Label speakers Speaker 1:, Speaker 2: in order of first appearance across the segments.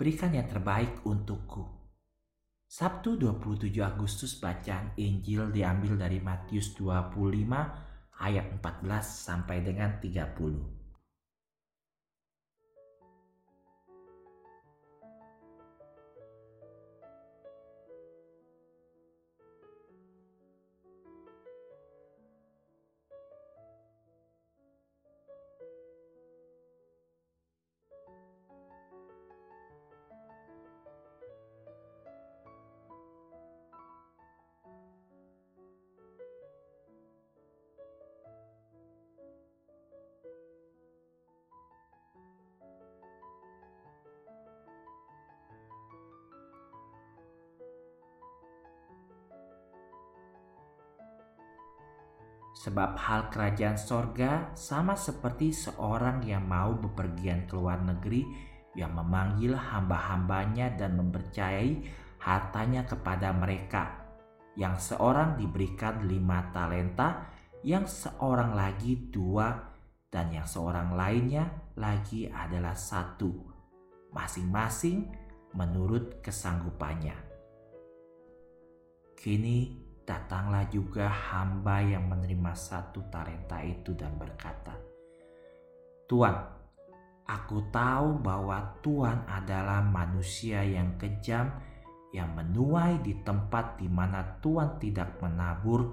Speaker 1: berikan yang terbaik untukku. Sabtu 27 Agustus bacaan Injil diambil dari Matius 25 ayat 14 sampai dengan 30. Sebab hal kerajaan sorga sama seperti seorang yang mau bepergian ke luar negeri yang memanggil hamba-hambanya dan mempercayai hartanya kepada mereka. Yang seorang diberikan lima talenta, yang seorang lagi dua, dan yang seorang lainnya lagi adalah satu. Masing-masing menurut kesanggupannya. Kini datanglah juga hamba yang menerima satu talenta itu dan berkata, Tuan, aku tahu bahwa Tuhan adalah manusia yang kejam yang menuai di tempat di mana Tuhan tidak menabur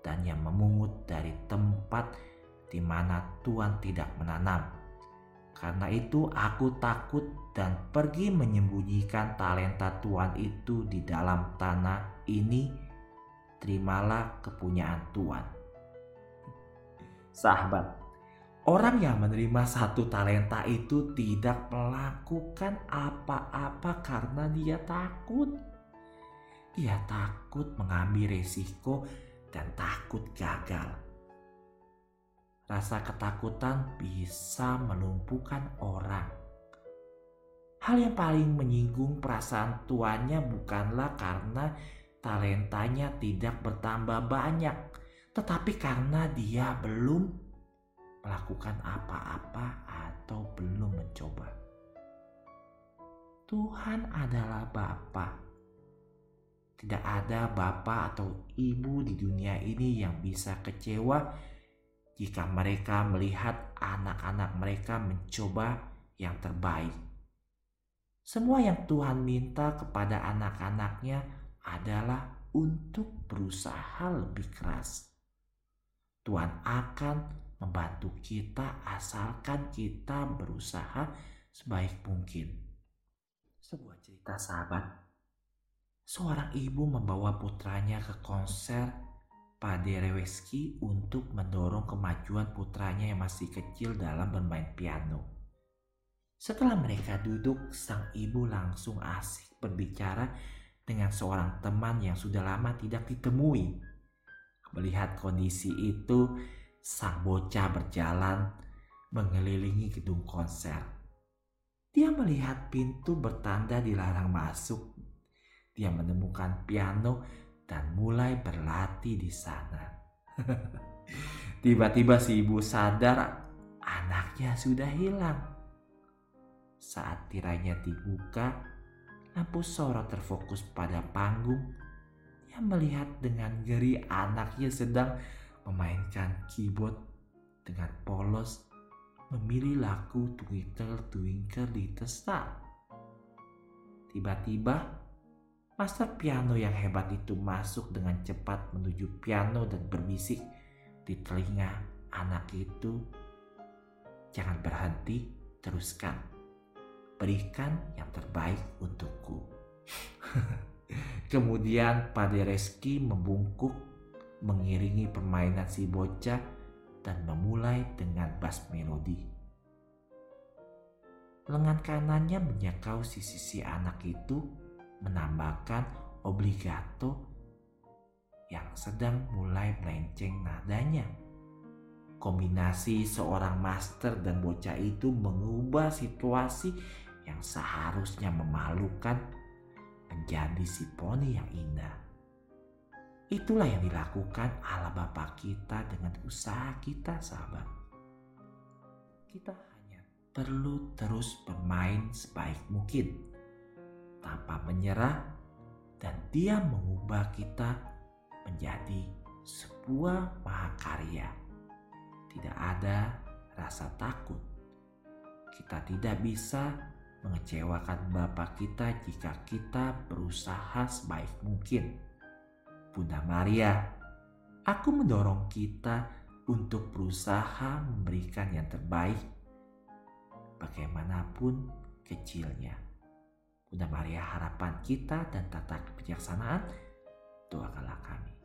Speaker 1: dan yang memungut dari tempat di mana Tuhan tidak menanam. Karena itu aku takut dan pergi menyembunyikan talenta Tuhan itu di dalam tanah ini terimalah kepunyaan Tuhan. Sahabat, orang yang menerima satu talenta itu tidak melakukan apa-apa karena dia takut. Dia takut mengambil resiko dan takut gagal. Rasa ketakutan bisa melumpuhkan orang. Hal yang paling menyinggung perasaan tuannya bukanlah karena talentanya tidak bertambah banyak, tetapi karena dia belum melakukan apa-apa atau belum mencoba. Tuhan adalah Bapa. Tidak ada bapak atau ibu di dunia ini yang bisa kecewa jika mereka melihat anak-anak mereka mencoba yang terbaik. Semua yang Tuhan minta kepada anak-anaknya adalah untuk berusaha lebih keras. Tuhan akan membantu kita asalkan kita berusaha sebaik mungkin. Sebuah cerita sahabat, seorang ibu membawa putranya ke konser Paderewski untuk mendorong kemajuan putranya yang masih kecil dalam bermain piano. Setelah mereka duduk, sang ibu langsung asik berbicara dengan seorang teman yang sudah lama tidak ditemui. Melihat kondisi itu, sang bocah berjalan mengelilingi gedung konser. Dia melihat pintu bertanda dilarang masuk. Dia menemukan piano dan mulai berlatih di sana. Tiba-tiba si ibu sadar anaknya sudah hilang. Saat tirainya dibuka, lampu sorot terfokus pada panggung. Dia melihat dengan geri anaknya sedang memainkan keyboard dengan polos memilih lagu Twinkle Twinkle Little Star. Tiba-tiba, master piano yang hebat itu masuk dengan cepat menuju piano dan berbisik di telinga anak itu. Jangan berhenti, teruskan berikan yang terbaik untukku. Kemudian Padereski membungkuk mengiringi permainan si bocah dan memulai dengan bass melodi. Lengan kanannya menyekau sisi si anak itu menambahkan obligato yang sedang mulai melenceng nadanya. Kombinasi seorang master dan bocah itu mengubah situasi yang seharusnya memalukan menjadi si poni yang indah. Itulah yang dilakukan Allah Bapa kita dengan usaha kita sahabat. Kita hanya perlu terus bermain sebaik mungkin tanpa menyerah dan dia mengubah kita menjadi sebuah mahakarya. Tidak ada rasa takut. Kita tidak bisa mengecewakan Bapak kita jika kita berusaha sebaik mungkin. Bunda Maria, aku mendorong kita untuk berusaha memberikan yang terbaik bagaimanapun kecilnya. Bunda Maria harapan kita dan tata kebijaksanaan, doakanlah kami.